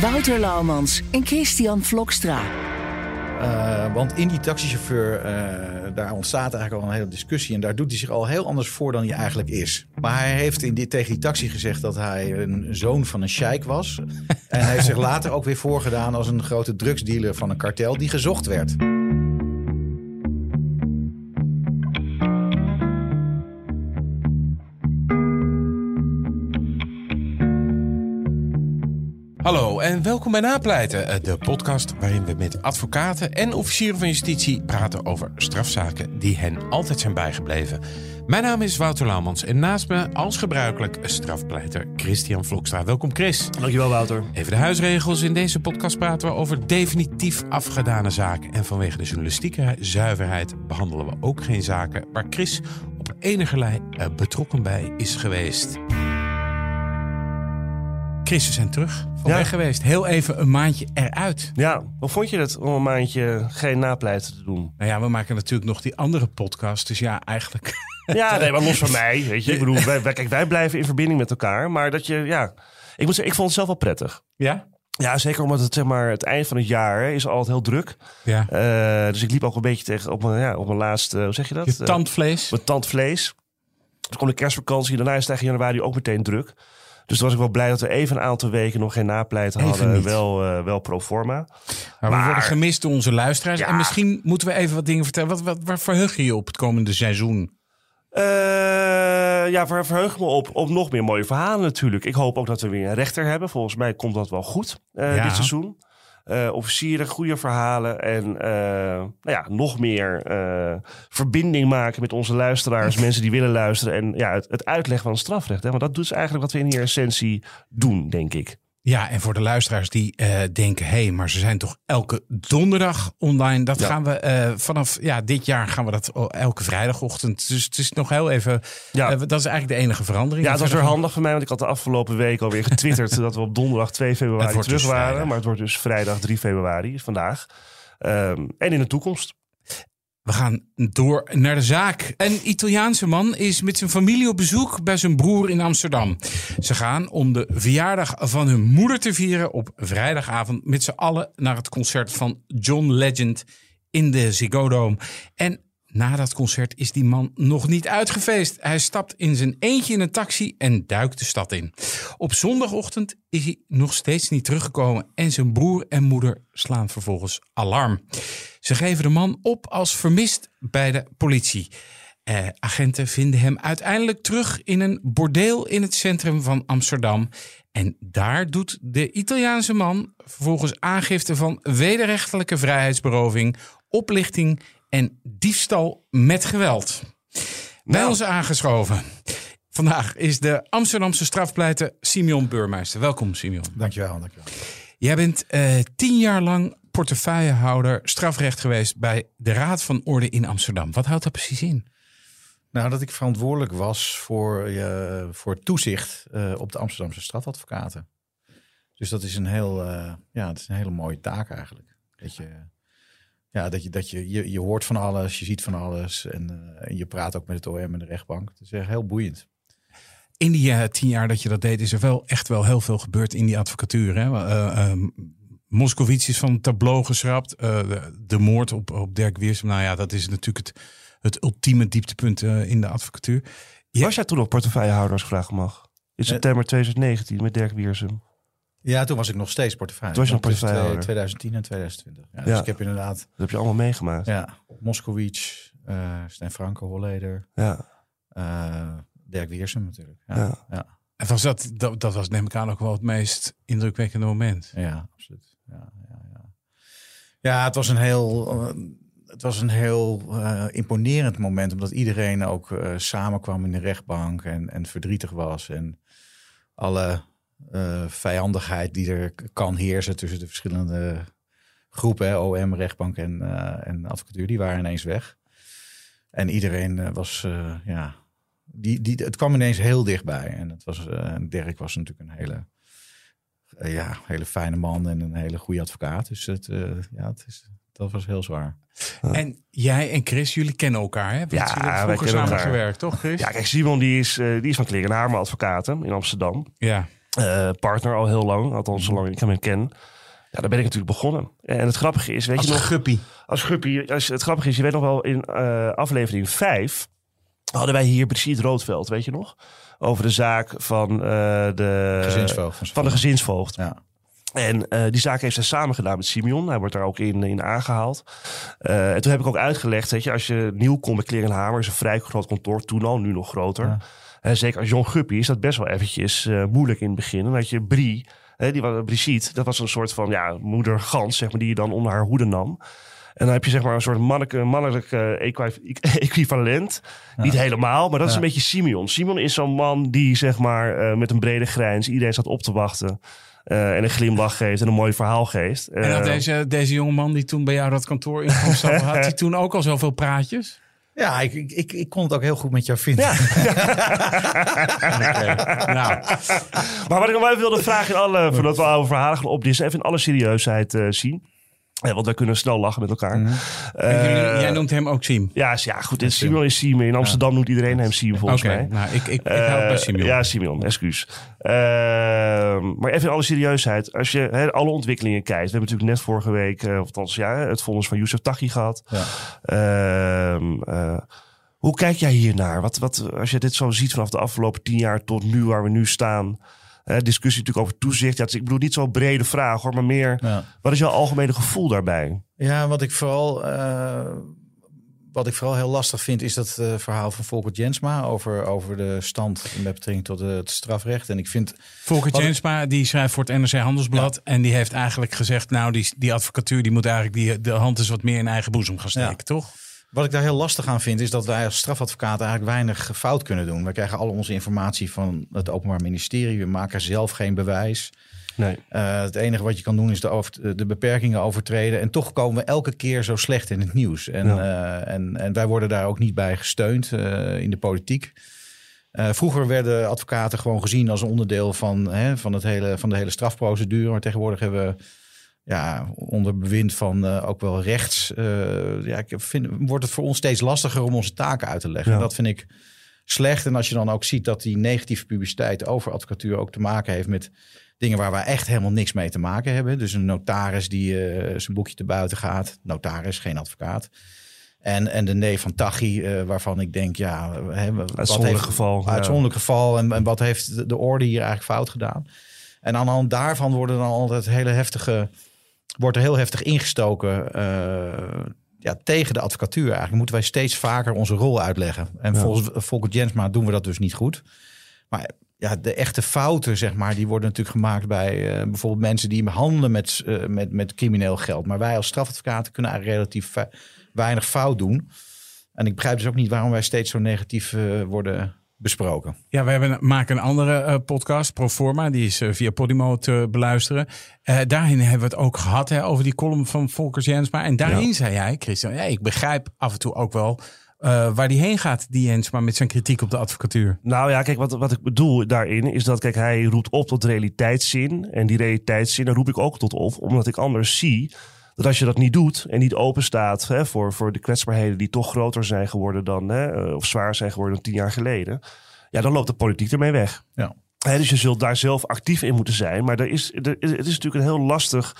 Wouter Laumans en Christian Vlokstra. Uh, want in die taxichauffeur, uh, daar ontstaat eigenlijk al een hele discussie. En daar doet hij zich al heel anders voor dan hij eigenlijk is. Maar hij heeft in dit, tegen die taxi gezegd dat hij een zoon van een sheik was. en hij heeft zich later ook weer voorgedaan als een grote drugsdealer van een kartel die gezocht werd. Hallo en welkom bij Napleiten, eh, de podcast waarin we met advocaten en officieren van justitie praten over strafzaken die hen altijd zijn bijgebleven. Mijn naam is Wouter Laumans en naast me als gebruikelijk strafpleiter Christian Vlokstra. Welkom Chris. Dankjewel Wouter. Even de huisregels. In deze podcast praten we over definitief afgedane zaken. En vanwege de journalistieke zuiverheid behandelen we ook geen zaken waar Chris op enige lei eh, betrokken bij is geweest. Chris, we zijn terug van Ja. weg geweest. Heel even een maandje eruit. Ja, hoe vond je het om een maandje geen napleiten te doen? Nou ja, we maken natuurlijk nog die andere podcast. Dus ja, eigenlijk... Ja, nee, maar los van mij, weet je. Ik bedoel, wij, wij- kijk, wij blijven in verbinding met elkaar. Maar dat je, ja... Ik moet zeggen, ik vond het zelf wel prettig. Ja? Ja, zeker omdat het, zeg maar, het eind van het jaar hè, is altijd heel druk. Ja. Eh, dus ik liep ook een beetje tegen op mijn, ja, op mijn laatste, hoe zeg je dat? Je tandvlees. Mijn tandvlees. Toen kwam de kerstvakantie. Daarna is het januari ook meteen druk. Dus toen was ik wel blij dat we even een aantal weken nog geen napleiten Even hadden. Wel, eh, wel pro forma. Maar we worden gemist door onze luisteraars. Ja. En misschien moeten we even wat dingen vertellen. Wat, wat, waar verheug je je op het komende seizoen? Eh, ja, ver, verheug ik me op, op nog meer mooie verhalen natuurlijk. Ik hoop ook dat we weer een rechter hebben. Volgens mij komt dat wel goed eh, Ja. dit seizoen. Eh, officieren, goede verhalen en eh, nou ja, nog meer eh, verbinding maken met onze luisteraars, mensen die willen luisteren en ja, het, het uitleggen van het strafrecht. Hè? Want dat is eigenlijk wat we in hier essentie doen, denk ik. Ja, en voor de luisteraars die eh, denken... hé, hey, maar ze zijn toch elke donderdag online. Dat Ja. gaan we eh, vanaf ja, dit jaar gaan we dat elke vrijdagochtend. Dus het is nog heel even... Ja. eh, dat is eigenlijk de enige verandering. Ja, het was weer handig voor mij, want ik had de afgelopen week alweer getwitterd dat we op donderdag 2 Het februari terug dus waren. vrijdag. Maar het wordt dus vrijdag 3 februari, vandaag. Ehm, en in de toekomst. We gaan door naar de zaak. Een Italiaanse man is met zijn familie op bezoek bij zijn broer in Amsterdam. Ze gaan om de verjaardag van hun moeder te vieren op vrijdagavond met z'n allen naar het concert van John Legend in de Ziggo Dome. En na dat concert is die man nog niet uitgefeest. Hij stapt in zijn eentje in een taxi en duikt de stad in. Op zondagochtend is hij nog steeds niet teruggekomen en zijn broer en moeder slaan vervolgens alarm. Ze geven de man op als vermist bij de politie. Eh, agenten vinden hem uiteindelijk terug in een bordeel in het centrum van Amsterdam. En daar doet de Italiaanse man vervolgens aangifte van wederrechtelijke vrijheidsberoving, oplichting en diefstal met geweld. Bij Nou. ons aangeschoven. Vandaag is de Amsterdamse strafpleiter Simeon Beurmeister. Welkom Simeon. Dankjewel, dankjewel. Jij bent eh, tien jaar lang portefeuillehouder strafrecht geweest bij de Raad van Orde in Amsterdam. Wat houdt dat precies in? Nou, dat ik verantwoordelijk was voor, eh, voor het toezicht eh, op de Amsterdamse strafadvocaten. Dus dat is een, heel, ja, dat is een hele mooie taak eigenlijk. Dat je, ja, dat je, dat je, je, je hoort van alles, je ziet van alles en, eh, en je praat ook met het OM en de rechtbank. Het is echt heel boeiend. In die eh, tien jaar dat je dat deed, is er wel echt wel heel veel gebeurd in die advocatuur. Hè? Eh, eh, Moskowitz is van het tableau geschrapt. Eh, de, de moord op, op Dirk Wiersum. Nou ja, dat is natuurlijk het, het ultieme dieptepunt eh, in de advocatuur. Ja. Was jij toen nog portefeuillehouder als ik vragen mag? In september 2019 met Dirk Wiersum. Ja, toen was ik nog steeds portefeuille. Toen was je nog Tussen portefeuillehouder. 2010 en 2020. Ja, dus Ja. ik heb inderdaad Dat heb je allemaal meegemaakt. ja, Moskowitz, eh Stijn Franke, Holleder, Ja. eh, Dirk Wiersum natuurlijk. Ja, Ja. ja. En was dat, dat, dat was neem ik aan ook wel het meest indrukwekkende moment. Ja, absoluut. Ja, ja, ja. ja het was een heel, eh, het was een heel eh, imponerend moment, omdat iedereen ook eh, samenkwam in de rechtbank en, en verdrietig was. En alle eh, vijandigheid die er kan heersen tussen de verschillende groepen, hè, OM, rechtbank en, eh, en advocatuur, die waren ineens weg. En iedereen eh, was, eh, ja, die, die, het kwam ineens heel dichtbij. En het was, eh, Dirk was natuurlijk een hele, ja, hele fijne man en een hele goede advocaat. Dus het, eh, ja, het is, dat was heel zwaar. En jij en Chris, jullie kennen elkaar, hè? Want Ja, jullie vroeger kennen samen elkaar. gewerkt, toch Chris? Ja, kijk, Simon die is, eh, die is van Kleren en Hamer Advocaten in Amsterdam. Ja. Eh, partner al heel lang, althans Mhm. zolang ik hem ken. Ja, daar ben ik natuurlijk begonnen. En het grappige is, weet Als je nog... guppie. Als guppie, als, het grappige is, je weet nog wel, in eh, aflevering 5 hadden wij hier Brigitte Roodveld, weet je nog? Over de zaak van eh, de... Gezinsvoogd van Van de gezinsvoogd. Ja. En eh, die zaak heeft zij samen gedaan met Simeon. Hij wordt daar ook in, in aangehaald. Eh, en toen heb ik ook uitgelegd, weet je, als je nieuw komt bij Klerenhamer, is een vrij groot kantoor, toen al, nu nog groter. Ja. Eh, zeker als John Guppy is dat best wel eventjes eh, moeilijk in het begin. Dan had je Brie, hè, die was, Brigitte, dat was een soort van ja, moeder gans, zeg maar, die je dan onder haar hoede nam. En dan heb je zeg maar een soort mannelijke, mannelijk eh, equi- equivalent. Niet helemaal, maar dat is een beetje Simeon. Simeon is zo'n man die zeg maar eh, met een brede grijns iedereen staat op te wachten. eh, en een glimlach geeft en een mooi verhaal geeft. En had Eh, deze, deze jongeman die toen bij jou dat kantoor in kwam stappen, had hij toen ook al zoveel praatjes? Ja, ik, ik, ik, kon het ook heel goed met jou vinden. Ja. Nou, Maar wat ik nog wel even wilde vragen, in alle, voordat we oude verhalen gaan opdissen, even in alle serieusheid eh, zien. Eh, want wij kunnen snel lachen met elkaar. Mhm. Eh, jij noemt hem ook Siem. Ja, is- ja, goed. In Simon is Simon. In Amsterdam noemt iedereen hem Simon volgens Oké, mij. nou, ik, ik, ik hou het bij Eh, Simeon. Ja, Simeon, excuus. Eh, maar even in alle serieusheid. Als je hè, alle ontwikkelingen kijkt. We hebben natuurlijk net vorige week, eh, of althans ja, het vonnis van Youssef Taghi gehad. Ja. Ehm, eh, hoe kijk jij hiernaar? Wat, wat, als je dit zo ziet vanaf de afgelopen tien jaar tot nu, waar we nu staan. Eh, discussie natuurlijk over toezicht. Ja, is- ik bedoel niet zo'n brede vraag hoor, maar meer. Ja. Wat is jouw algemene gevoel daarbij? Ja, wat ik vooral, eh, wat ik vooral heel lastig vind, is dat eh, verhaal van Volker Jensma over, over de stand met betrekking tot het strafrecht. En ik vind, Volker Jensma, die schrijft voor het NRC Handelsblad. En die heeft eigenlijk gezegd, nou, die, die advocatuur die moet eigenlijk die, de hand eens wat meer in eigen boezem gaan steken, Ja. toch? Wat ik daar heel lastig aan vind, is dat wij als strafadvocaat eigenlijk weinig fout kunnen doen. We krijgen al onze informatie van het Openbaar Ministerie. We maken zelf geen bewijs. Nee. Eh, het enige wat je kan doen is de, over, de beperkingen overtreden. En toch komen we elke keer zo slecht in het nieuws. En, eh, en, en wij worden daar ook niet bij gesteund eh, in de politiek. Vroeger werden advocaten gewoon gezien als onderdeel van, hè, van, het hele, van de hele strafprocedure. Maar tegenwoordig hebben we ja, onder bewind van eh, ook wel rechts. eh, ja, ik vind, wordt het voor ons steeds lastiger om onze taken uit te leggen. Ja. En dat vind ik slecht. En als je dan ook ziet dat die negatieve publiciteit over advocatuur ook te maken heeft met dingen waar wij echt helemaal niks mee te maken hebben. Dus een notaris die eh, zijn boekje te buiten gaat. Notaris, geen advocaat. En, en de nee van Tachi, waarvan ik denk, ja, hè, wat Uitzonderlijk heeft- geval. ja. Uitzonderlijk geval. En, en wat heeft de, de orde hier eigenlijk fout gedaan? En aan de hand daarvan worden dan altijd hele heftige, wordt er heel heftig ingestoken eh, ja, tegen de advocatuur. Eigenlijk moeten wij steeds vaker onze rol uitleggen. En Ja. volgens Volker Jensma doen we dat dus niet goed. Maar ja, de echte fouten, zeg maar, die worden natuurlijk gemaakt bij eh, bijvoorbeeld mensen die handelen met, eh, met, met crimineel geld. Maar wij als strafadvocaten kunnen eigenlijk relatief weinig fout doen. En ik begrijp dus ook niet waarom wij steeds zo negatief worden besproken. Ja, we hebben, maken een andere eh, podcast, Proforma. Die is eh, via Podimo te beluisteren. Eh, daarin hebben we het ook gehad hè, over die column van Volkers Jensma. En daarin zei jij, Christian, ja, ik begrijp af en toe ook wel waar die heen gaat, die Jensma, met zijn kritiek op de advocatuur. Nou ja, kijk, wat, wat ik bedoel daarin is dat, kijk, hij roept op tot realiteitszin. En die realiteitszin, daar roep ik ook tot op, omdat ik anders zie dat als je dat niet doet en niet open staat hè, voor, voor de kwetsbaarheden die toch groter zijn geworden dan, hè, eh, of zwaar zijn geworden dan tien jaar geleden, ja, dan loopt de politiek ermee weg. Ja. Hè, dus je zult daar zelf actief in moeten zijn. Maar er is, er, het is natuurlijk een heel lastig.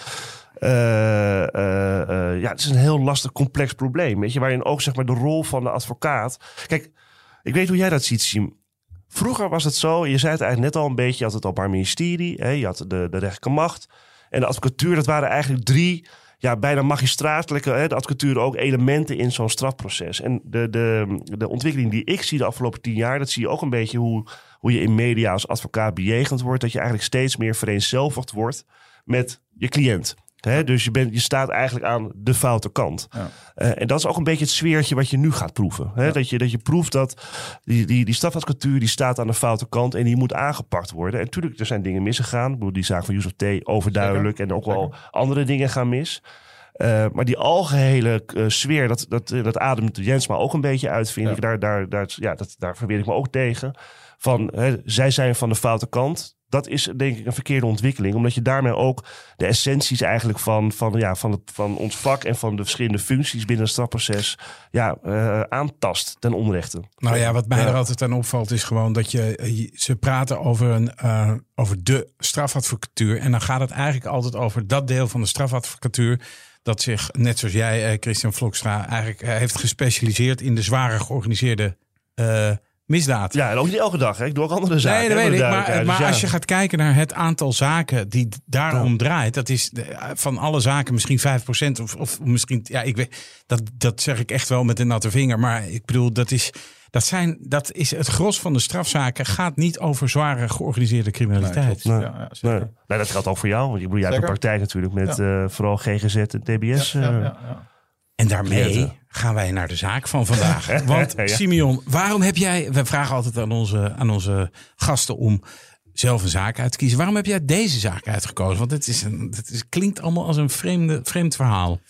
eh, eh, ja, het is een heel lastig, complex probleem. Weet je, waarin ook zeg maar, de rol van de advocaat. Kijk, ik weet hoe jij dat ziet, Siem. Vroeger was het zo, je zei het eigenlijk net al een beetje, je had het Openbaar Ministerie, hè, je had de, de rechterlijke macht en de advocatuur. Dat waren eigenlijk drie, ja, bijna magistratelijke, hè, de advocatuur ook elementen in zo'n strafproces. En de, de, de ontwikkeling die ik zie de afgelopen tien jaar, dat zie je ook een beetje hoe, hoe je in media als advocaat bejegend wordt. Dat je eigenlijk steeds meer vereenzelvigd wordt met je cliënt. Hè? Dus je, bent, je staat eigenlijk aan de foute kant. Ja. Eh, en dat is ook een beetje het sfeertje wat je nu gaat proeven. Hè? Dat, je, dat je proeft dat die, die, die strafadvocatuur die staat aan de foute kant en die moet aangepakt worden. En natuurlijk, er zijn dingen misgegaan. Ik bedoel, die zaak van Yusuf T. overduidelijk. En ook wel andere dingen gaan mis. Eh, maar die algehele eh, sfeer, dat, dat, dat ademt Jens maar ook een beetje uit, vind Ja. ik. Daar, daar, daar, ja, dat, daar verweer ik me ook tegen. Van, hè, zij zijn van de foute kant. Dat is denk ik een verkeerde ontwikkeling. Omdat je daarmee ook de essenties eigenlijk van, van, ja, van, het, van ons vak... en van de verschillende functies binnen het strafproces ja, eh, aantast ten onrechte. Nou ja, wat mij Ja. er altijd aan opvalt is gewoon dat je, eh, ze praten over, een, eh, over de strafadvocatuur. En dan gaat het eigenlijk altijd over dat deel van de strafadvocatuur dat zich, net zoals jij, Christian Vlokstra, eigenlijk heeft gespecialiseerd in de zware georganiseerde misdaad. Ja, en ook niet elke dag. Hè. Ik doe ook andere zaken. Nee, dat weet ik. Maar, maar Dus ja. als je gaat kijken naar het aantal zaken die daarom draait, dat is van alle zaken misschien 5% of, of misschien, ja, ik weet, dat, dat zeg ik echt wel met een natte vinger. Maar ik bedoel, dat is, dat zijn, dat is het gros van de strafzaken gaat niet over zware georganiseerde criminaliteit. Nee. Ja, ja, zeker. Nee. Nee, dat geldt ook voor jou. Want je, bedoel, jij hebt een praktijk natuurlijk met eh, vooral GGZ en TBS. Ja, ja, eh. ja, ja. En daarmee gaan wij naar de zaak van vandaag. Want. Simeon, waarom heb jij... We vragen altijd aan onze, aan onze gasten om zelf een zaak uit te kiezen. Waarom heb jij deze zaak uitgekozen? Want het, is een, het is, klinkt allemaal als een vreemde, vreemd verhaal.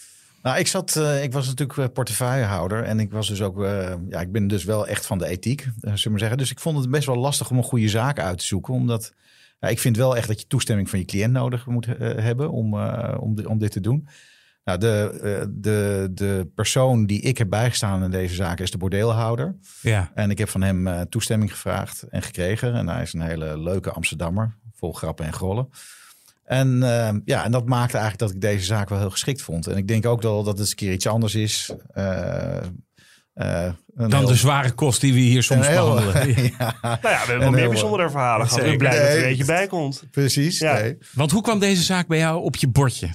Nou, ik, zat, eh, ik was natuurlijk eh, portefeuillehouder en ik was dus ook, eh, ja, ik ben dus wel echt van de ethiek, zullen we maar zeggen. Dus ik vond het best wel lastig om een goede zaak uit te zoeken, omdat ja, ik vind wel echt dat je toestemming van je cliënt nodig moet hebben om, eh, om, om dit te doen. Nou, de, eh, de, de persoon die ik heb bijgestaan in deze zaak is de bordeelhouder. Ja. En ik heb van hem eh, toestemming gevraagd en gekregen. En hij is een hele leuke Amsterdammer, vol grappen en grollen. En, eh, ja, en dat maakte eigenlijk dat ik deze zaak wel heel geschikt vond. En ik denk ook wel dat het eens een keer iets anders is. eh, eh, Dan heel- de zware kost die we hier soms heel- behandelen. ja, Nou ja, we hebben wel meer heel- bijzondere verhalen gehad. Ik ben blij dat er een beetje bij komt. precies. Ja. nee. Want hoe kwam deze zaak bij jou op je bordje?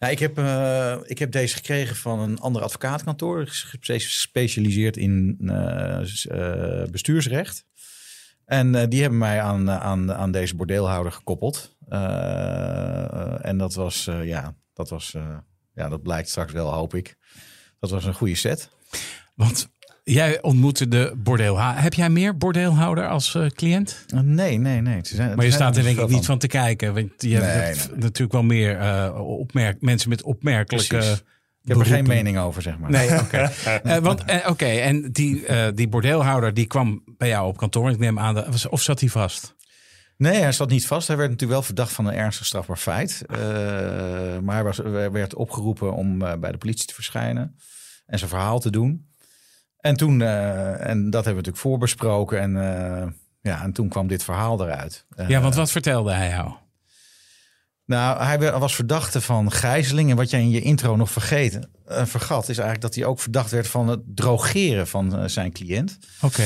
Nou, ik, heb, eh, ik heb deze gekregen van een ander advocaatkantoor. gespe- Gespecialiseerd in eh, eh, bestuursrecht. En die hebben mij aan, aan, aan deze bordeelhouder gekoppeld. En dat was, ja, dat was, ja, dat blijkt straks wel, hoop ik. Dat was een goede set. Want jij ontmoette de bordeelhouder. Heb jij meer bordeelhouder als eh, cliënt? Eh, nee, nee, nee. Ze zijn- Maar je staat er denk ik niet van te kijken. Want je Nee, hebt nee, natuurlijk wel meer eh, opmerk, mensen met opmerkelijke Precies. Ik heb er geen mening over, zeg maar. Nee, oké. Want oké, en die, die bordeelhouder die kwam bij jou op kantoor. Ik neem aan, dat- was- of zat hij vast? Nee, hij zat niet vast. Hij werd natuurlijk wel verdacht van een ernstig strafbaar feit. Maar hij was, werd opgeroepen om bij de politie te verschijnen en zijn verhaal te doen. En toen, eh, en dat hebben we natuurlijk voorbesproken. En, eh, ja, en toen kwam dit verhaal eruit. Eh, Ja, want wat vertelde hij jou? Nou, hij was verdachte van gijzeling. En wat jij in je intro nog vergeten, eh, vergat, is eigenlijk dat hij ook verdacht werd van het drogeren van eh, zijn cliënt. Oké.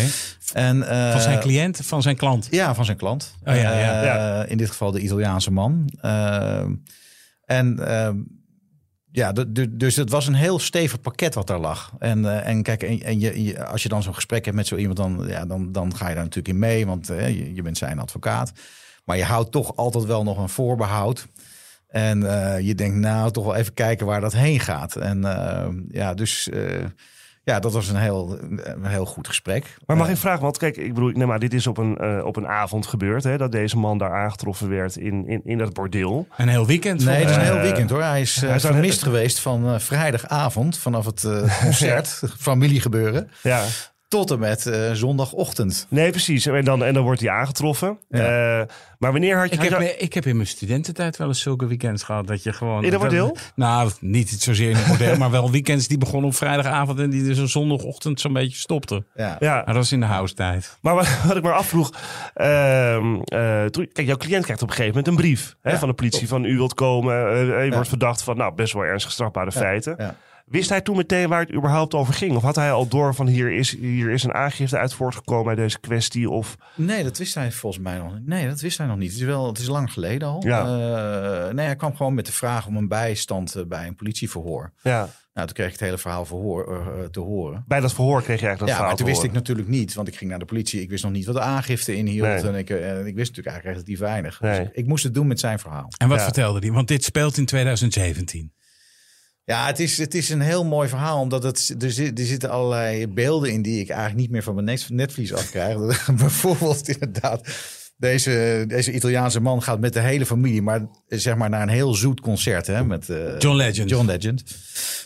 En, eh, Van zijn cliënt, van zijn klant. Ja, van zijn klant. Oh ja, ja. Eh, Ja. In dit geval de Italiaanse man. Eh, en ehm, ja, dus het was een heel stevig pakket wat daar lag. En, eh, en kijk, en, en je, als je dan zo'n gesprek hebt met zo iemand, dan, ja, dan, dan ga je daar natuurlijk in mee, want eh, je, bent zijn advocaat. Maar je houdt toch altijd wel nog een voorbehoud. En eh, je denkt, nou, toch wel even kijken waar dat heen gaat. En ja, dus ja, dat was een heel, een heel goed gesprek. Maar mag Eh, ik vragen, want kijk, ik bedoel, nee, maar dit is op een, eh, op een avond gebeurd, hè, dat deze man daar aangetroffen werd in, in, in dat bordeel. Een heel weekend. Nee, het is een heel weekend hoor. Hij is, eh, hij is vermist geweest van eh, vrijdagavond vanaf het eh, concert, familiegebeuren, Ja, tot en met eh, zondagochtend. nee, precies. En dan, en dan wordt hij aangetroffen. Ja. Eh, maar wanneer had je... Ik had heb, je- ik heb in mijn studententijd wel eens zulke weekends gehad. Dat je gewoon. In een bordeel? Nou, niet zozeer in een bordeel, maar wel weekends die begonnen op vrijdagavond en die dus een zondagochtend zo'n beetje stopten. Ja. ja, Maar dat was in de house tijd. maar wat, wat ik me afvroeg... ehm, eh, kijk, jouw cliënt krijgt op een gegeven moment een brief hè, Ja, van de politie. Van u wilt komen, eh, je wordt verdacht van nou, best wel ernstig strafbare feiten. Ja. Wist hij toen meteen waar het überhaupt over ging? Of had hij al door van hier is, hier is een aangifte uit voortgekomen bij deze kwestie? Of Nee, dat wist hij volgens mij nog niet. Nee, dat wist hij nog niet. Het is, wel, het is lang geleden al. Ja. Eh, nee, hij kwam gewoon met de vraag om een bijstand eh, bij een politieverhoor. ja, Nou, toen kreeg ik het hele verhaal verhoor, eh, te horen. bij dat verhoor kreeg je eigenlijk dat ja, verhaal maar toen wist ik natuurlijk niet, want ik ging naar de politie. Ik wist nog niet wat de aangifte inhield. Nee. En ik, ik wist natuurlijk eigenlijk relatief weinig. Nee. Dus ik moest het doen met zijn verhaal. En wat Ja. vertelde hij? Want dit speelt in 2017. Ja, het is, het is een heel mooi verhaal, omdat het, er, zit, er zitten allerlei beelden in die ik eigenlijk niet meer van mijn net- netvlies afkrijg. Bijvoorbeeld inderdaad, deze, deze Italiaanse man gaat met de hele familie, maar zeg maar naar een heel zoet concert hè, met eh, John Legend. John Legend.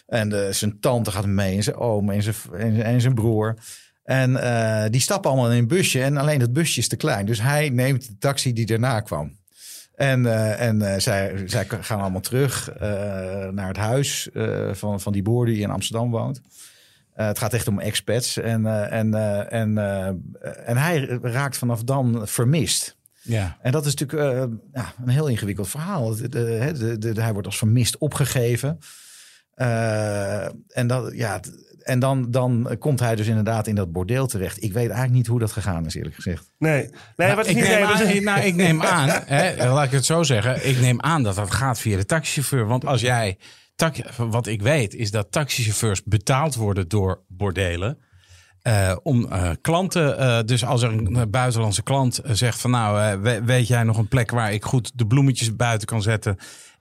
En eh, zijn tante gaat mee en zijn oom en zijn, en, en zijn broer. En eh, die stappen allemaal in een busje en alleen dat busje is te klein. Dus hij neemt de taxi die daarna kwam. En, eh, en eh, zij, zij gaan allemaal terug eh, naar het huis van, van die boer die in Amsterdam woont. Het gaat echt om expats. En, en, en, en hij raakt vanaf dan vermist. Ja. En dat is natuurlijk ja, een heel ingewikkeld verhaal. De, de, hè, de, de- hij wordt als vermist opgegeven. En dat, ja, en dan, dan komt hij dus inderdaad in dat bordeel terecht. Ik weet eigenlijk niet hoe dat gegaan is, eerlijk gezegd. Nee, nee wat ik, niet neem nee, aan, ik- nou, ik neem aan, hè, laat ik het zo zeggen. Ik neem aan dat dat gaat via de taxichauffeur. Want als jij, tak- wat ik weet, is dat taxichauffeurs betaald worden door bordelen. eh, om eh, klanten, eh, dus als er een buitenlandse klant zegt van nou, we- weet jij nog een plek waar ik goed de bloemetjes buiten kan zetten.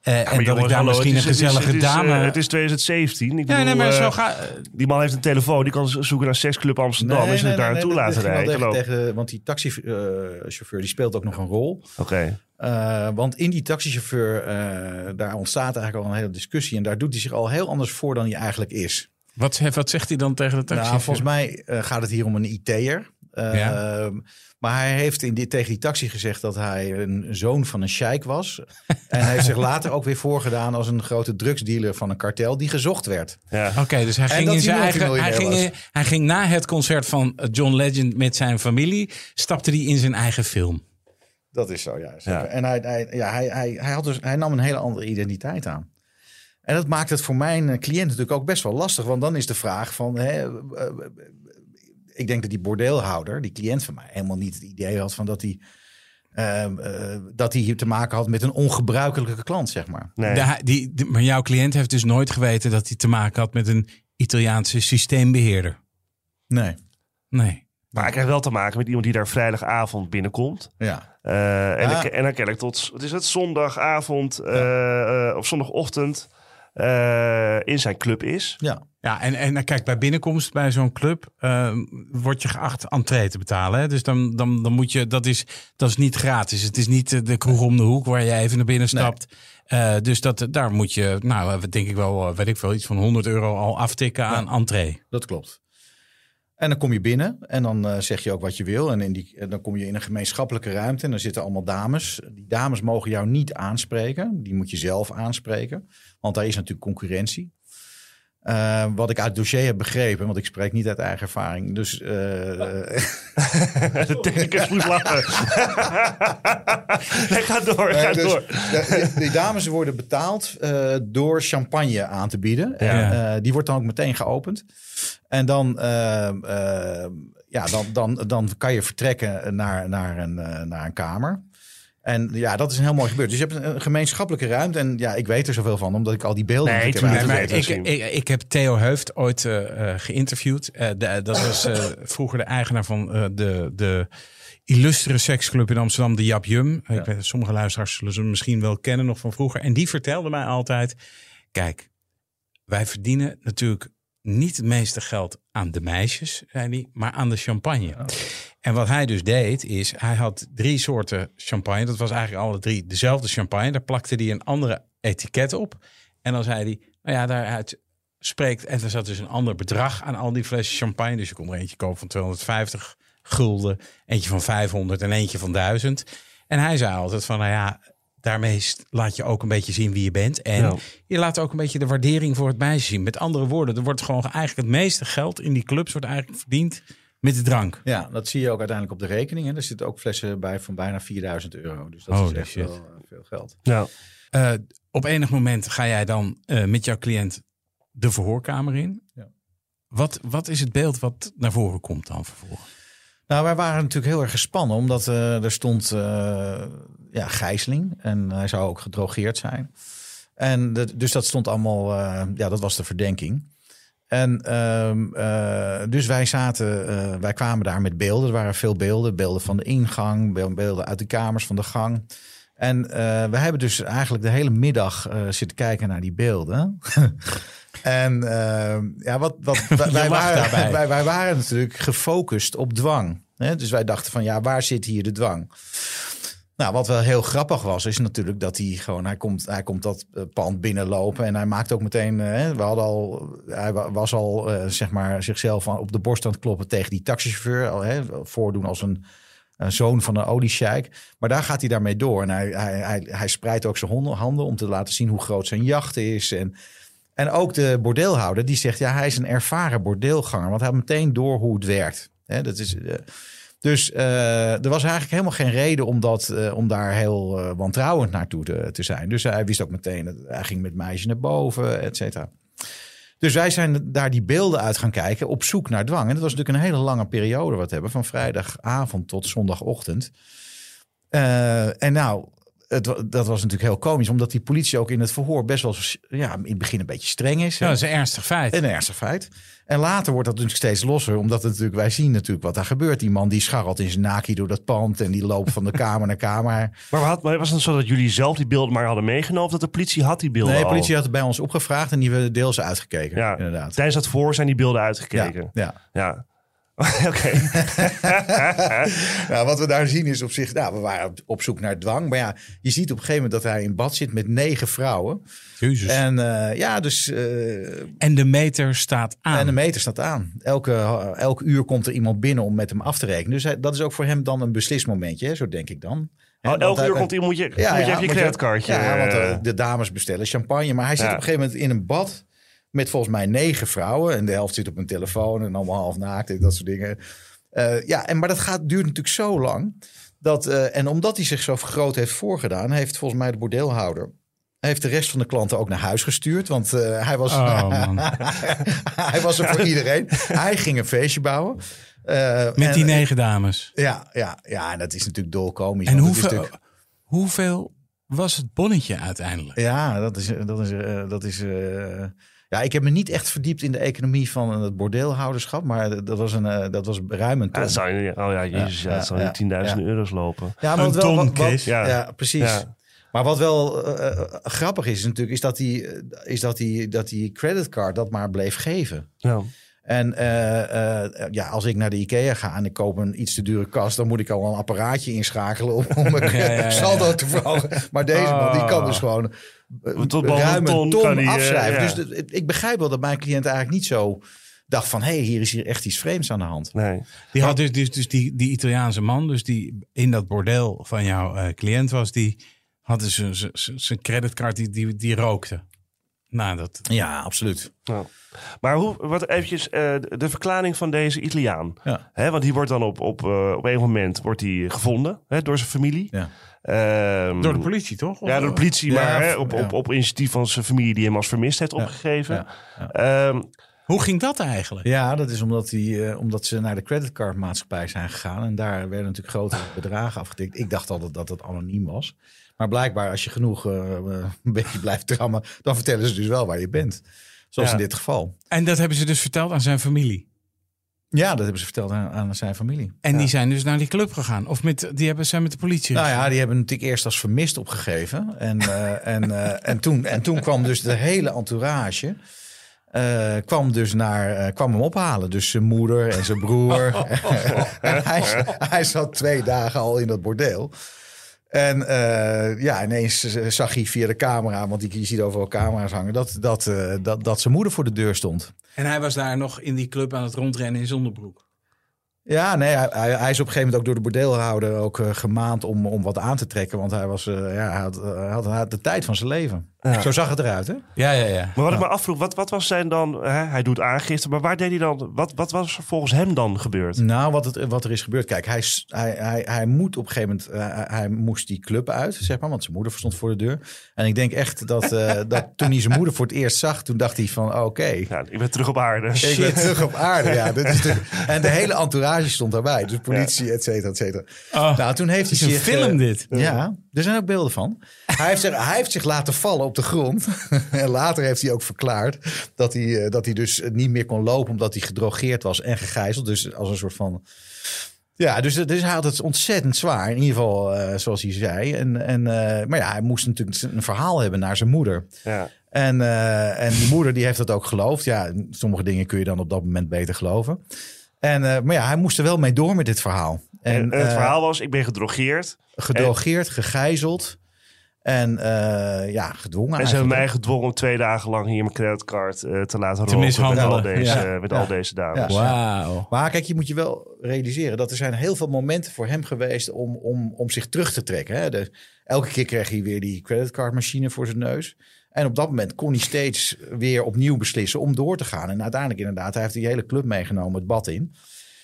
Eh, en dat ik daar hallo, misschien een is- het is- gezellige het is, eh, dame. Het is 2017. Ik ja, bedoel, nee, maar eh, zo ga, Die man heeft een telefoon, die kan zoeken naar Seksclub Amsterdam en ze daar naartoe laten rijden. tegen- geloof ik. tegen- want die taxichauffeur die speelt ook nog een rol. Oké, Eh, want in die taxichauffeur, eh, daar ontstaat eigenlijk al een hele discussie. En daar doet hij zich al heel anders voor dan hij eigenlijk is. wat, wat zegt hij dan tegen de taxichauffeur? Nou, volgens mij eh, gaat het hier om een IT'er. Eh, Ja. Maar hij heeft in dit, tegen die taxi gezegd dat hij een zoon van een sheik was. en hij heeft zich later ook weer voorgedaan als een grote drugsdealer van een kartel die gezocht werd. ja. Oké, dus hij ging, in zijn eigen, hij, ging, hij ging na het concert van John Legend met zijn familie, stapte hij in zijn eigen film. Dat is zo, ja. Ja. zeker. En hij, hij, ja, hij, hij, hij, had dus, hij nam een hele andere identiteit aan. En dat maakt het voor mijn cliënt natuurlijk ook best wel lastig. Want dan is de vraag van... Hè, eh, ik denk dat die bordeelhouder, die cliënt van mij... helemaal niet het idee had van dat hij... eh, eh, dat hij hier te maken had met een ongebruikelijke klant, zeg maar. Nee. De- die, die- maar jouw cliënt heeft dus nooit geweten dat hij te maken had met een Italiaanse systeembeheerder. Nee. Nee. Maar hij krijgt wel te maken met iemand die daar vrijdagavond binnenkomt. Ja. Eh, en, Ja. dan, en dan kennelijk tot, wat is het, zondagavond eh, eh, of zondagochtend eh, in zijn club is. Ja. Ja, en, en nou, kijk, bij binnenkomst bij zo'n club eh, word je geacht entree te betalen. Hè? Dus dan, dan, dan moet je, dat is, dat is niet gratis. Het is niet eh, de kroeg om de hoek waar je even naar binnen stapt. Eh, dus dat, daar moet je, nou, eh, denk ik wel, weet ik veel, iets van 100 euro al aftikken aan entree. Dat klopt. En dan kom je binnen en dan zeg je ook wat je wil. En in die, en dan kom je in een gemeenschappelijke ruimte en dan zitten allemaal dames. Die dames mogen jou niet aanspreken. Die moet je zelf aanspreken. Want daar is natuurlijk concurrentie. Eh, wat ik uit het dossier heb begrepen, want ik spreek niet uit eigen ervaring. Dus eh, De technicus moest lachen. nee, ga door, ga dus door. de- die dames worden betaald eh, door champagne aan te bieden. Ja. En, eh, die wordt dan ook meteen geopend. En dan, eh, eh, ja, dan, dan, dan kan je vertrekken naar, naar, een, naar een kamer. En ja, dat is een heel mooi gebeurd. Dus je hebt een gemeenschappelijke ruimte. En ja, ik weet er zoveel van, omdat ik al die beelden Nee, heb uitgewerkt. maar ik, zien. ik, ik heb Theo Heuft ooit eh, eh, geïnterviewd. Eh, de- dat was eh, vroeger de eigenaar van eh, de, de illustere seksclub in Amsterdam, de Jap Jum. Ik weet, sommige luisteraars zullen ze misschien wel kennen nog van vroeger. En die vertelde mij altijd, kijk, wij verdienen natuurlijk niet het meeste geld aan de meisjes, zei hij, maar aan de champagne. En wat hij dus deed, is hij had drie soorten champagne. Dat was eigenlijk alle drie dezelfde champagne. Daar plakte hij een andere etiket op. En dan zei hij, nou ja, daaruit spreekt... En er zat dus een ander bedrag aan al die flessen champagne. Dus je kon er eentje kopen van 250 gulden, eentje van 500 en eentje van 1000. En hij zei altijd van, nou ja, daarmee laat je ook een beetje zien wie je bent. En Ja. je laat ook een beetje de waardering voor het meisje zien. Met andere woorden, er wordt gewoon eigenlijk het meeste geld in die clubs wordt eigenlijk verdiend met de drank. Ja, dat zie je ook uiteindelijk op de rekening. Hè. Er zitten ook flessen bij van bijna 4000 euro. Dus dat Holy is echt shit. wel eh, veel geld. Ja. Eh, op enig moment ga jij dan eh, met jouw cliënt de verhoorkamer in. Ja. Wat, wat is het beeld wat naar voren komt dan vervolgens? Nou, wij waren natuurlijk heel erg gespannen, omdat eh, er stond eh, ja, gijzeling en hij zou ook gedrogeerd zijn. En de- dus dat stond allemaal, eh, ja, dat was de verdenking. En ehm, eh, dus wij zaten, eh, wij kwamen daar met beelden. Er waren veel beelden, beelden van de ingang, beel- beelden uit de kamers van de gang. En eh, we hebben dus eigenlijk de hele middag zitten kijken naar die beelden. en ehm, ja, wat, wat, wij, waren, wij, wij waren natuurlijk gefocust op dwang. Hè? Dus wij dachten van ja, waar zit hier de dwang? Nou, wat wel heel grappig was, is natuurlijk dat hij gewoon, hij komt, hij komt dat eh, pand binnenlopen en hij maakt ook meteen, eh, hè, we hadden al, hij wa- was al, eh, zeg maar, zichzelf op de borst aan het kloppen tegen die taxichauffeur, al, hè, voordoen als een, zoon van een oliesjeik. Maar daar gaat hij daarmee door en hij, hij, hij, hij spreidt ook zijn handen om te laten zien hoe groot zijn jacht is en en ook de bordeelhouder die zegt, ja, hij is een ervaren bordeelganger, want hij had meteen door hoe het werkt. Hè, dat is, eh, dus eh, er was eigenlijk helemaal geen reden om, dat, eh, om daar heel eh, wantrouwend naartoe te, te zijn. Dus hij wist ook meteen, hij ging met meisjes naar boven, et cetera. Dus wij zijn daar die beelden uit gaan kijken op zoek naar dwang. En dat was natuurlijk een hele lange periode wat hebben, van vrijdagavond tot zondagochtend. En nou, het, dat was natuurlijk heel komisch, omdat die politie ook in het verhoor best wel ja, in het begin een beetje streng is. Ja, dat is een ernstig feit. Een ernstig feit. En later wordt dat natuurlijk steeds losser, omdat het natuurlijk, wij zien natuurlijk wat daar gebeurt. Die man die scharrelt in zijn naki door dat pand en die loopt van de kamer naar kamer. Maar had- maar was het zo dat jullie zelf die beelden maar hadden meegenomen? Of dat de politie had die beelden Nee, de al? politie had het bij ons opgevraagd en die hebben deels uitgekeken. Ja, inderdaad. Tijdens dat voor zijn die beelden Ja, uitgekeken. ja. Ja. Oké. Nou, wat we daar zien is op zich, nou, we waren op, op zoek naar dwang. Maar ja, je ziet op een gegeven moment dat hij in bad zit met negen vrouwen. Jezus. En, En eh, ja, dus eh, de meter staat aan. En de meter staat aan. Elke, elk uur komt er iemand binnen om met hem af te rekenen. Dus hij- dat is ook voor hem dan een beslismomentje, hè, zo denk ik dan. Hè, Oh, want hij- uur komt hij, moet je, moet je even je creditcardje. Ja, want eh, de dames bestellen champagne. Maar hij zit Ja. op een gegeven moment in een bad met volgens mij negen vrouwen. En de helft zit op een telefoon en allemaal half naakt en dat soort dingen. Eh, ja, en, maar dat gaat, duurt natuurlijk zo lang. Dat, eh, en omdat hij zich zo groot heeft voorgedaan, heeft volgens mij de bordeelhouder... heeft de rest van de klanten ook naar huis gestuurd. Want eh, hij was... Oh, hij was er voor iedereen. Hij ging een feestje bouwen. Met en- die negen dames. Ja, ja, ja, en dat is natuurlijk dolkomisch. En hoeveel, natuurlijk- hoeveel was het bonnetje uiteindelijk? Ja, dat is... Dat is, dat is ja, ik heb me niet echt verdiept in de economie van het bordeelhouderschap. Maar dat was, een, eh, dat was ruim een ja, ton. het zou, je- oh ja, jezus, ja, Ja, het zou ja, in 10.000 ja. euro's lopen. Ja, Een wat wel- ton, wat-. Ja, Ja. precies. Ja. Maar wat wel eh, eh, grappig is natuurlijk, is dat die, eh, is dat die, dat die creditcard dat maar bleef geven. Ja. En eh, eh, ja, als ik naar de IKEA ga en ik koop een iets te dure kast, dan moet ik al een apparaatje inschakelen om, om mijn Ja, ja, ja, saldo te verhogen. Maar deze man, die kan dus gewoon eh, Tot boven ruim een een ton ton, die, eh, afschrijven. ja. Dus de- ik begrijp wel dat mijn cliënt eigenlijk niet zo dacht van, hé, hey, hier is hier echt iets vreemds aan de hand. Nee. Die had dus, dus, dus die, die Italiaanse man, dus die in dat bordeel van jouw eh, cliënt was, die had dus zijn- creditcard, die, die, die rookte. Nou, dat, Ja, absoluut. Ja. Maar hoe, wat eventjes, eh, de- verklaring van deze Italiaan. Ja. Hè, want die wordt dan op, op, eh, op een moment wordt hij gevonden hè, door zijn familie. Ja. Ehm, door de politie, toch? Of- Ja, door de politie, Ja, maar hè, op, op, op initiatief van zijn familie die hem als vermist heeft opgegeven. ja, Ehm, Hoe ging dat eigenlijk? Ja, dat is omdat, die, eh, omdat ze naar de creditcardmaatschappij zijn gegaan. En daar werden natuurlijk grote bedragen afgetikt. Ik dacht altijd dat het anoniem was. Maar blijkbaar, als je genoeg eh, een beetje blijft drammen, dan vertellen ze dus wel waar je bent. Zoals Ja. in dit geval. En dat hebben ze dus verteld aan zijn familie. Ja, dat hebben ze verteld aan, aan zijn familie. En die zijn dus naar die club gegaan. Of met, die hebben, zijn met de politie Nou ja, die hebben natuurlijk eerst als vermist opgegeven. En, eh, en, eh, en, toen, en toen kwam dus de hele entourage. eh, kwam dus naar, kwam hem ophalen. Dus zijn moeder en zijn broer. en hij, hij zat twee dagen al in dat bordeel. En eh, ja, ineens zag hij via de camera, want je ziet overal camera's hangen, dat, dat, eh, dat, dat zijn moeder voor de deur stond. En hij was daar nog in die club aan het rondrennen in zonderbroek. Ja, nee, hij, hij, hij is op een gegeven moment ook door de bordeelhouder ook eh, gemaand om, om wat aan te trekken. Want hij, was, eh, ja, hij, had, hij, had, de tijd van zijn leven. Ja. Zo zag het eruit, hè? Ja, ja, ja. Maar wat ik me afvroeg, wat, wat was zijn dan... Hè, hij doet aangifte, maar waar deed hij dan... Wat, wat was er volgens hem dan gebeurd? Nou, wat, het, wat er is gebeurd. Kijk, hij, hij, hij, hij moet op een gegeven moment... eh, hij- moest die club uit, zeg maar. Want zijn moeder stond voor de deur. En ik denk echt dat, eh, dat toen hij zijn moeder voor het eerst zag... toen dacht hij van, oké... Ja, ik ben terug op aarde. Ik ben terug op aarde, ja. Dit is de, en de hele entourage stond daarbij. Dus politie, et cetera, et cetera. Oh, nou, toen heeft het hij is een zich... film eh, dit. Ja, er zijn ook beelden van. Hij heeft, zich, hij heeft zich laten vallen op de grond. en later heeft hij ook verklaard dat hij, eh, dat hij dus niet meer kon lopen... omdat hij gedrogeerd was en gegijzeld. Dus als een soort van... Ja, dus, dus hij had het ontzettend zwaar. In ieder geval, eh, zoals hij zei. En, en, eh, maar ja, hij moest natuurlijk een verhaal hebben naar zijn moeder. Ja. En, eh, en die moeder die heeft dat ook geloofd. Ja, sommige dingen kun je dan op dat moment beter geloven. En, eh, maar ja, hij moest er wel mee door met dit verhaal. En, het eh, verhaal was, ik ben gedrogeerd. gedrogeerd, gegijzeld en eh, ja, gedwongen. En ze hebben mij gedwongen om twee dagen lang hier mijn creditcard eh, te laten Te roken. Met, al deze, Ja. met Ja. al deze dames. Ja. Wauw. Maar kijk, je moet je wel realiseren dat er zijn heel veel momenten voor hem geweest om, om, om zich terug te trekken. Hè? De, elke keer kreeg hij weer die creditcardmachine voor zijn neus. En op dat moment kon hij steeds weer opnieuw beslissen om door te gaan. En uiteindelijk inderdaad, hij heeft die hele club meegenomen het bad in.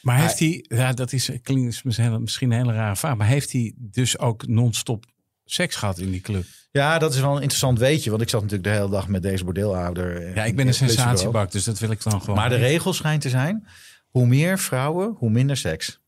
Maar heeft hij, ja, dat is, klinkt misschien misschien een hele rare vraag, maar heeft hij dus ook non-stop seks gehad in die club? Ja, dat is wel een interessant weetje. Want ik zat natuurlijk de hele dag met deze bordeelhouder. Ja, ik ben een sensatiebak, dus dat wil ik dan gewoon. Maar de regel schijnt te zijn, hoe meer vrouwen, hoe minder seks.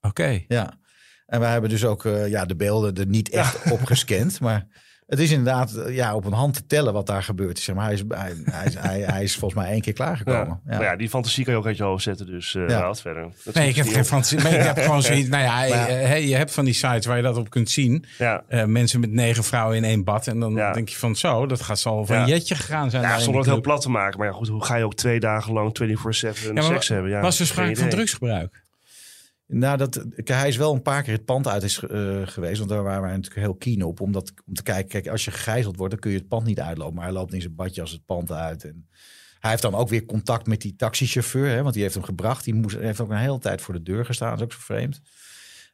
Oké. Ja. En wij hebben dus ook eh, ja, de beelden er niet echt op gescand. Maar het is inderdaad eh, ja, op een hand te tellen wat daar gebeurt. Zeg maar, hij, is, hij, hij, is- hij, hij is volgens mij één keer Ja. klaargekomen. Ja. Maar ja, die fantasie kan je ook uit je hoofd zetten. Dus eh Ja. Verder. Dat Nee, ik heb geen fantasie. Maar ik heb gewoon zoiets. Nou ja, Maar ja. eh, hè, je hebt van die sites waar je dat op kunt zien. Ja. Eh, mensen met negen vrouwen in één bad. En dan Ja. denk je van zo, dat gaat zal van Ja. een jetje gegaan zijn. Ja, zonder het heel plat te maken. Maar ja, goed, hoe ga je ook twee dagen lang 24-7 maar seks hebben? Ja, Was er sprake van drugsgebruik? Nou, dat, kijk, hij is wel een paar keer het pand uit is, eh, geweest. Want daar waren wij natuurlijk heel keen op. Om, dat, om te kijken, kijk, als je gegijzeld wordt, dan kun je het pand niet uitlopen. Maar hij loopt in zijn badje als het pand uit. En hij heeft dan ook weer contact met die taxichauffeur. Hè, want die heeft hem gebracht. Die moest, heeft ook een hele tijd voor de deur gestaan. Dat is ook zo vreemd.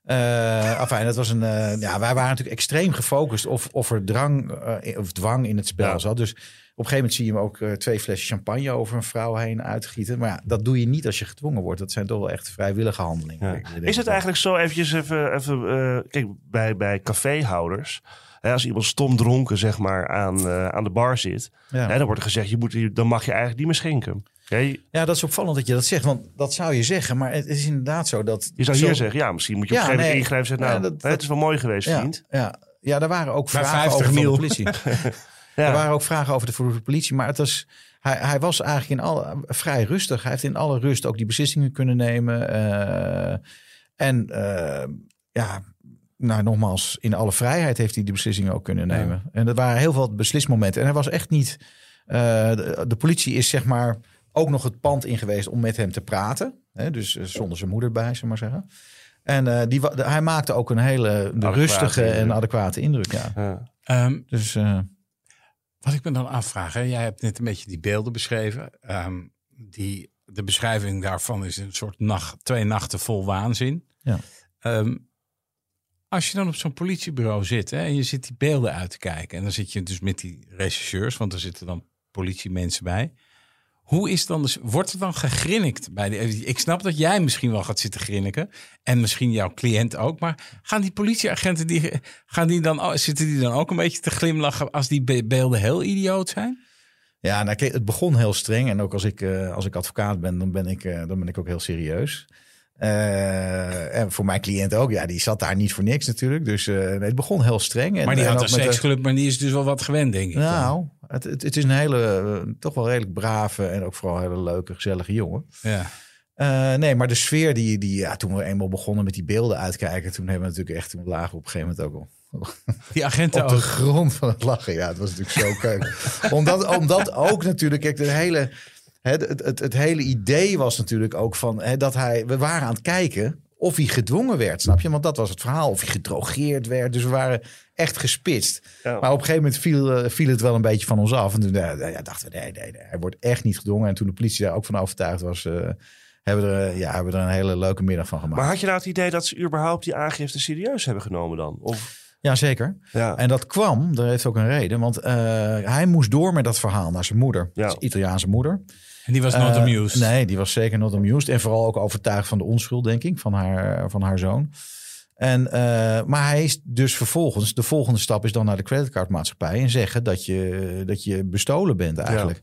Eh enfin, dat was een, eh, ja, wij waren natuurlijk extreem gefocust of, of er drang of dwang in het spel Ja. zat. Dus een gegeven moment zie je hem ook eh, twee flessen champagne over een vrouw heen uitgieten. Maar ja, dat doe je niet als je gedwongen wordt. Dat zijn toch wel echt vrijwillige handelingen. Ja. Is het dat- eigenlijk zo eventjes even... even eh, kijk, bij, bij caféhouders... Hè, als iemand stom dronken zeg maar, aan, eh, aan de bar zit... Ja. Hè, dan wordt er gezegd, je moet, dan mag je eigenlijk niet meer schenken. Ja, dat is opvallend dat je dat zegt. Want dat zou je zeggen. Maar het is inderdaad zo dat... je zou zo- hier zeggen, ja, misschien moet je op Ja, een gegeven nee. moment ingrijpen en zeggen... Ja, Nou, dat- hè, het is wel mooi geweest, Ja, vriend. ja, ja, er waren ook Bij vragen 50 over van de mil. politie. Ja. Er waren ook vragen over de, politie. Maar het was, hij, hij was eigenlijk in alle, vrij rustig. Hij heeft in alle rust ook die beslissingen kunnen nemen. eh, en eh, ja, nou nogmaals, in alle vrijheid heeft hij die beslissingen ook kunnen nemen. En dat waren heel veel beslismomenten. En hij was echt niet... eh, de, de politie is zeg maar ook nog het pand in geweest om met hem te praten. Hè, dus zonder zijn moeder bij, zeg maar zeggen. En eh, die, hij maakte ook een hele de rustige en adequate indruk. Ja. Ja. Ehm, Dus eh, Wat ik me dan afvraag, hè, jij hebt net een beetje die beelden beschreven. Ehm, die, de beschrijving daarvan is een soort nacht, twee nachten vol waanzin. Ja. Ehm, als je dan op zo'n politiebureau zit hè, en je zit die beelden uit te kijken. En dan zit je dus met die rechercheurs, want er zitten dan politiemensen bij. Hoe is dan dus, wordt er dan gegrinnikt bij de, Ik snap dat jij misschien wel gaat zitten grinniken. En misschien jouw cliënt ook. Maar gaan die politieagenten, die, gaan die dan, zitten die dan ook een beetje te glimlachen als die be- beelden heel idioot zijn? Ja, nou, kijk, het begon heel streng. En ook als ik, eh, als ik advocaat ben, dan ben ik, eh, dan ben ik ook heel serieus. Eh, en voor mijn cliënt ook. Ja, die zat daar niet voor niks natuurlijk. Dus het begon heel streng. En, Maar die had een seksclub, maar die is dus wel wat gewend, denk ik. dan. Nou, het, het, het is een hele, eh, toch wel redelijk brave en ook vooral hele leuke, gezellige jongen. Ja. Eh, nee, maar de sfeer die, die ja, toen we eenmaal begonnen met die beelden uitkijken, toen hebben we natuurlijk echt, toen lagen we op een gegeven moment ook al Die agenten op de ook. grond van het lachen. Ja, het was natuurlijk zo keuk. omdat, omdat ook natuurlijk, kijk, de hele, het, het, het hele idee was natuurlijk ook van hè, dat hij, we waren aan het kijken of hij gedwongen werd, snap je? Want dat was het verhaal, of hij gedrogeerd werd. Dus we waren echt gespitst. Ja. Maar op een gegeven moment viel, eh, viel het wel een beetje van ons af. En toen eh, ja, dachten we, nee, nee, nee, hij wordt echt niet gedwongen. En toen de politie daar ook van overtuigd was, eh, hebben er, eh, ja, hebben er een hele leuke middag van gemaakt. Maar had je nou het idee dat ze überhaupt die aangifte serieus hebben genomen dan? Of, Ja, zeker. ja. En dat kwam, daar heeft ook een reden. Want eh, hij moest door met dat verhaal naar zijn moeder. Ja. Zijn Italiaanse moeder. En die was not Eh, amused. Nee, die was zeker not amused. En vooral ook overtuigd van de onschuld, denk ik, van haar, van haar zoon. En, eh, maar hij is dus vervolgens, de volgende stap is dan naar de creditcardmaatschappij en zeggen dat je, dat je bestolen bent eigenlijk.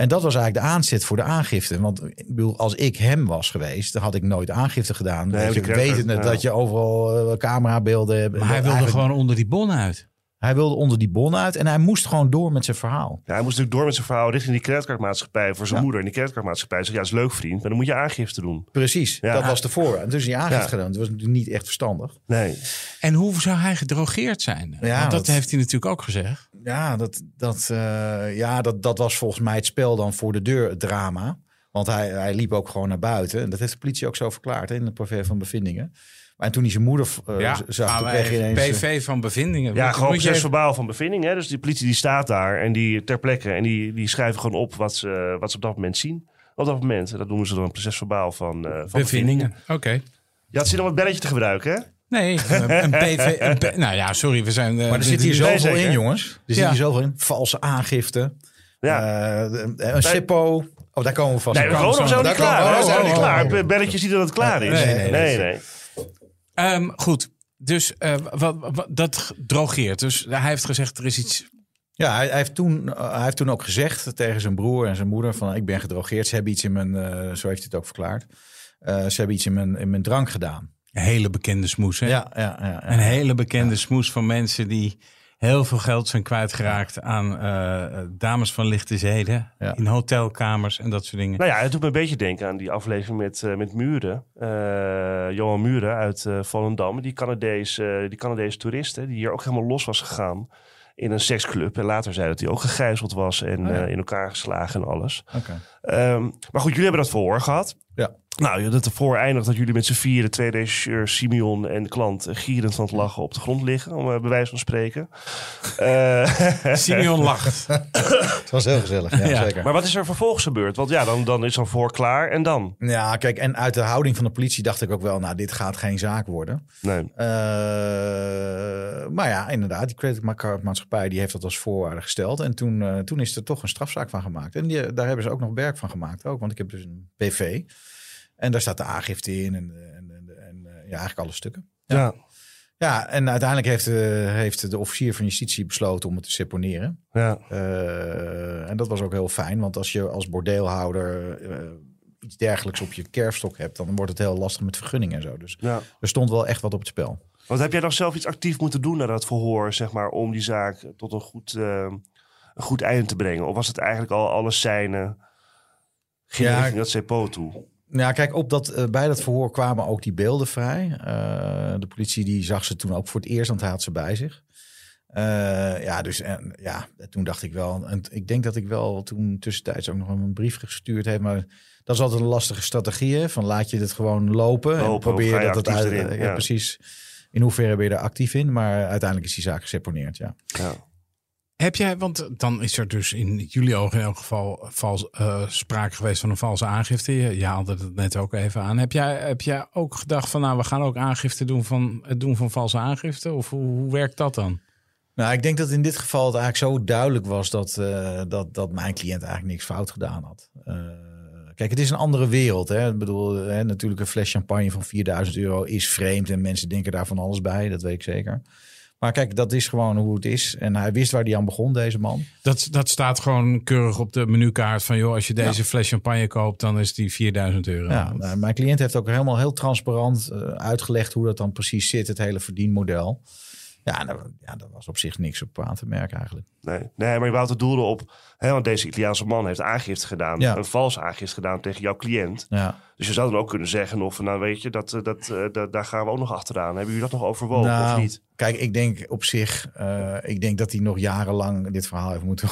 En dat was eigenlijk de aanzet voor de aangifte. Want ik bedoel, als ik hem was geweest, dan had ik nooit aangifte gedaan. Nee, Weet je, creditcard, wetende ja. dat je overal eh, camerabeelden hebt. maar hij wilde Eigenlijk- gewoon onder die bon uit. Hij wilde onder die bon uit en hij moest gewoon door met zijn verhaal. Ja, hij moest natuurlijk door met zijn verhaal richting die creditcardmaatschappij voor zijn Ja. moeder. En die creditcardmaatschappij zegt, ja, is leuk vriend, maar dan moet je aangifte doen. Precies, Ja. dat was de voorwaarde. Dus die aangifte Ja. gedaan. Dat was natuurlijk niet echt verstandig. Nee. En hoe zou hij gedrogeerd zijn? Ja, Want dat, dat- heeft hij natuurlijk ook gezegd. Ja, dat, dat, eh, ja dat, dat was volgens mij het spel dan voor de deur, het drama. Want hij, hij liep ook gewoon naar buiten. En dat heeft de politie ook zo verklaard hè, in het pavé van bevindingen. Maar en toen hij zijn moeder eh, zag, maar toen kreeg hij ineens... eh, PV van bevindingen. Ja, Moet- gewoon moet je proces even- verbaal van bevinding. Hè? Dus die politie die staat daar en die ter plekke. En die, die schrijven gewoon op wat ze, wat ze op dat moment zien. Op dat moment. Dat noemen ze dan een proces verbaal van, eh, van Bevindingen. Oké. Je had zin om het belletje te gebruiken, hè? Nee, een, PV. Een P- nou ja, sorry, we zijn. Maar er zit hier zoveel in, jongens. Er zit Ja. hier zoveel in. Valse aangifte. Ja. eh, een SIPO. Oh, daar komen we vast nee, we komen nog zo niet klaar. we- We zijn oh, niet oh, klaar. oh. Belletje ziet dat het klaar is. Nee, nee, nee. nee. Ehm, goed. Dus eh, wat, wat- dat drogeert. Dus hij heeft gezegd, er is iets. Ja, hij, hij heeft toen, eh, hij heeft toen ook gezegd tegen zijn broer en zijn moeder van ik ben gedrogeerd. Ze hebben iets in mijn, eh, zo heeft hij het ook verklaard. Eh, ze hebben iets in mijn, in mijn drank gedaan. Een hele bekende smoes. Hè? Ja, ja, ja. ja. Een hele bekende smoes van mensen die heel veel geld zijn kwijtgeraakt aan eh, dames van lichte zeden. Ja. In hotelkamers en dat soort dingen. Nou ja, het doet me een beetje denken aan die aflevering met, eh, met Muren. Eh, Johan Muren uit Volendam. Die Canadees, eh, die Canadees toerist, hè, die hier ook helemaal los was gegaan in een seksclub. En later zei dat hij ook gegijzeld was en Oh ja. in elkaar geslagen en alles. Ehm, maar goed, jullie hebben dat verhoor gehad. Ja. Nou, dat ervoor eindigt dat jullie met z'n vieren, twee regisseurs, Simeon en de klant, eh, gierend van het lachen op de grond liggen, om eh, bij wijze van spreken. Eh, Simeon lacht. Het was heel gezellig, ja, Ja. zeker. maar wat is er vervolgens gebeurd? Want ja, dan, dan is zo'n voor klaar en dan? Ja, kijk, en uit de houding van de politie dacht ik ook wel, nou, dit gaat geen zaak worden. Nee. Eh, maar ja, inderdaad, die creditcardmaatschappij die heeft dat als voorwaarde gesteld. En toen, eh, toen is er toch een strafzaak van gemaakt. En die, daar hebben ze ook nog werk van gemaakt ook. Want ik heb dus een PV. En daar staat de aangifte in en, en, en, en eh, ja, eigenlijk alle stukken. Ja. Ja, en uiteindelijk heeft, eh, heeft de officier van justitie besloten om het te seponeren. Ja. Eh, en dat was ook heel fijn, want als je als bordeelhouder iets dergelijks op je kerfstok hebt, dan wordt het heel lastig met vergunningen en zo. Dus ja. er stond wel echt wat op het spel. Want heb jij dan zelf iets actief moeten doen na dat verhoor, zeg maar, om die zaak tot een goed, een goed einde te brengen? Of was het eigenlijk al alles zijn ging Ja, richting dat CPO toe? Ja, kijk, op dat, eh, bij dat verhoor kwamen ook die beelden vrij. Eh, de politie die zag ze toen ook voor het eerst, want hij had ze bij zich. Eh, ja, dus en, ja, toen dacht ik wel. En ik denk dat ik wel toen tussentijds ook nog een brief gestuurd heb. Maar dat is altijd een lastige strategie. Hè? Van laat je het gewoon lopen. en Lopen, probeer dat het uit. erin? ja, Ja. precies. In hoeverre ben je er actief in? Maar uiteindelijk is die zaak geseponeerd. Ja. Ja. Heb jij, want dan is er dus in jullie ogen in elk geval vals, eh, sprake geweest van een valse aangifte. Je, haalde het net ook even aan. Heb jij, heb jij ook gedacht van nou, we gaan ook aangifte doen van het doen van valse aangifte? Of hoe, hoe werkt dat dan? Nou, ik denk dat in dit geval het eigenlijk zo duidelijk was dat, eh, dat, dat mijn cliënt eigenlijk niks fout gedaan had. Eh, kijk, het is een andere wereld. Hè? Ik bedoel, hè, natuurlijk een fles champagne van 4000 euro is vreemd en mensen denken daar van alles bij, dat weet ik zeker. Maar kijk, dat is gewoon hoe het is. En hij wist waar hij aan begon, deze man. Dat, dat staat gewoon keurig op de menukaart van joh, als je deze fles champagne koopt, dan is die 4000 euro. Ja, nou, mijn cliënt heeft ook helemaal heel transparant eh, uitgelegd hoe dat dan precies zit, het hele verdienmodel. Ja, nou, ja, daar was op zich niks op aan te merken eigenlijk. Nee. nee, maar je wou het doelde op... Hè, want deze Italiaanse man heeft aangifte gedaan. Ja. Een valse aangifte gedaan tegen jouw cliënt. Ja. Dus je zou dan ook kunnen zeggen of... Nou weet je, dat, eh, dat, eh, dat, daar gaan we ook nog achteraan. Hebben jullie dat nog overwogen of Nou, niet? Kijk, ik denk op zich, eh, ik denk dat hij nog jarenlang dit verhaal heeft moeten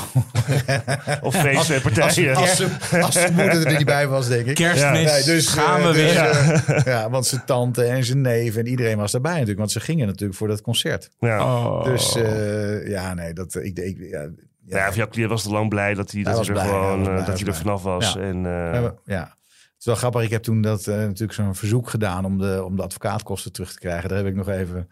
Of feesten en partijen? Als, als zijn moeder er niet bij was, denk ik. Kerstmis, Nee, dus, gaan eh, we dus, weer. eh, ja, want zijn tante en zijn neef en iedereen was daarbij natuurlijk. Want ze gingen natuurlijk voor dat concert. Ja. Oh. Dus eh, ja, nee, dat ik, ik ja, Nou ja, jouw cliënt was te lang blij dat hij, dat hij er blij, gewoon eh, blij, dat hij er vanaf was. Ja. En, eh, ja. Het is wel grappig. Ik heb toen dat eh, natuurlijk zo'n verzoek gedaan om de, om de advocaatkosten terug te krijgen. Daar heb ik nog even,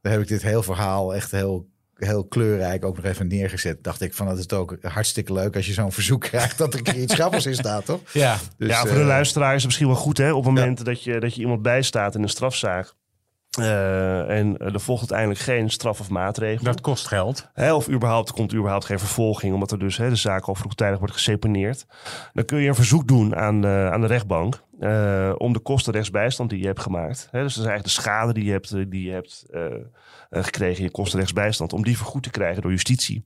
daar heb ik dit heel verhaal echt heel, heel kleurrijk ook nog even neergezet. Dacht ik van dat is het ook hartstikke leuk als je zo'n verzoek krijgt dat er iets grappigs in staat, toch? Ja. Dus, ja, voor de eh, luisteraar is het misschien wel goed hè, op momenten dat, je, dat je iemand bijstaat in een strafzaak. Eh, en er volgt uiteindelijk geen straf of maatregel. Dat kost geld. Hè, of überhaupt, er komt überhaupt geen vervolging, omdat er dus hè, de zaak al vroegtijdig wordt geseponeerd. Dan kun je een verzoek doen aan de, aan de rechtbank eh, om de kosten rechtsbijstand die je hebt gemaakt. Hè, dus dat is eigenlijk de schade die je hebt, eh, die je hebt gekregen in je kosten rechtsbijstand, om die vergoed te krijgen door justitie.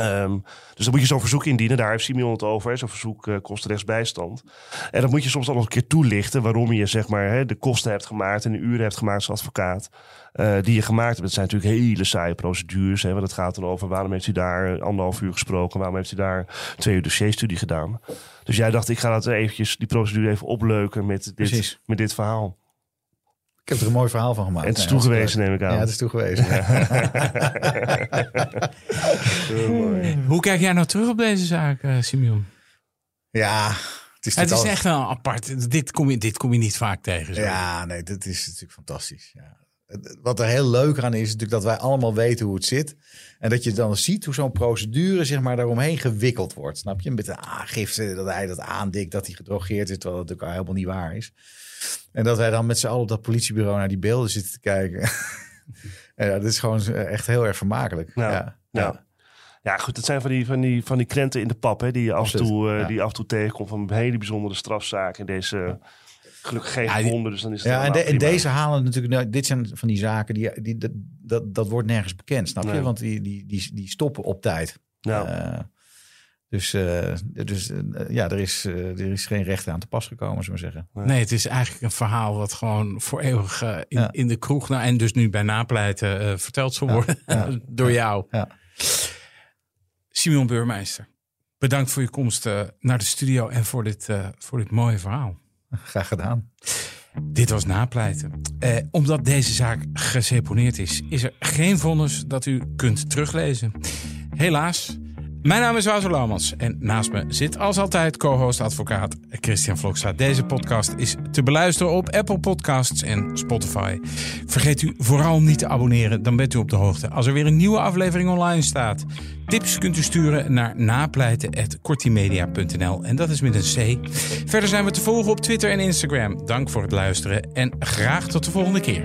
Ehm, dus dan moet je zo'n verzoek indienen. Daar heeft Simeon het over. Zo'n verzoek eh, kost rechtsbijstand. En dan moet je soms dan nog een keer toelichten waarom je zeg maar, hè, de kosten hebt gemaakt en de uren hebt gemaakt als advocaat. eh, die je gemaakt hebt. Het zijn natuurlijk hele saaie procedures. Hè, want het gaat dan over waarom heeft u daar anderhalf uur gesproken. Waarom heeft u daar twee uur dossierstudie gedaan. Dus jij dacht, ik ga dat eventjes, die procedure even opleuken met dit, Precies. met dit verhaal. Ik heb er een mooi verhaal van gemaakt. En het is Nee, toegewezen, neem ik aan. Ja, het is toegewezen. Hoe kijk jij nou terug op deze zaak, eh, Simeon? ja, het is, Het is echt wel apart. Dit kom je, dit kom je niet vaak tegen. Zo. Ja, nee, dat is natuurlijk fantastisch. Ja. Wat er heel leuk aan is, is natuurlijk dat wij allemaal weten hoe het zit. En dat je dan ziet hoe zo'n procedure zeg maar, daaromheen gewikkeld wordt. Snap je? Met de aangifte, dat hij dat aandikt, dat hij gedrogeerd is, terwijl dat natuurlijk helemaal niet waar is. En dat wij dan met z'n allen op dat politiebureau naar die beelden zitten te kijken. en ja, dat is gewoon echt heel erg vermakelijk. Ja. Ja. Ja. Ja, goed, het zijn van die, van die, van die krenten in de pap, hè, die je af en toe, eh, die af en toe tegenkomt van hele bijzondere strafzaken. In deze, gelukkig geen Ja, dus dan is het Ja, en, de- deze halen natuurlijk, nou, dit zijn van die zaken, die, die, dat, dat, dat wordt nergens bekend, snap je? Want die, die, die, die stoppen op tijd. Ja. Eh, dus eh, dus eh, ja, er is, eh, er is geen rechter aan te pas gekomen, zullen we zeggen. Nee, het is eigenlijk een verhaal wat gewoon voor eeuwig in, Ja. in de kroeg, nou, en dus nu bij napleiten, verteld zal worden ja, door jou. Ja. Simeon Beurmeister, bedankt voor je komst naar de studio en voor dit, voor dit mooie verhaal. Graag gedaan. Dit was napleiten. Eh, omdat deze zaak geseponeerd is, is er geen vonnis dat u kunt teruglezen. Helaas. Mijn naam is Wouter Laumans en naast me zit als altijd co-host advocaat Christian Vloksta. Deze podcast is te beluisteren op Apple Podcasts en Spotify. Vergeet u vooral niet te abonneren, dan bent u op de hoogte als er weer een nieuwe aflevering online staat. Tips kunt u sturen naar napleiten.kortimedia.nl en dat is met een C. Verder zijn we te volgen op Twitter en Instagram. Dank voor het luisteren en graag tot de volgende keer.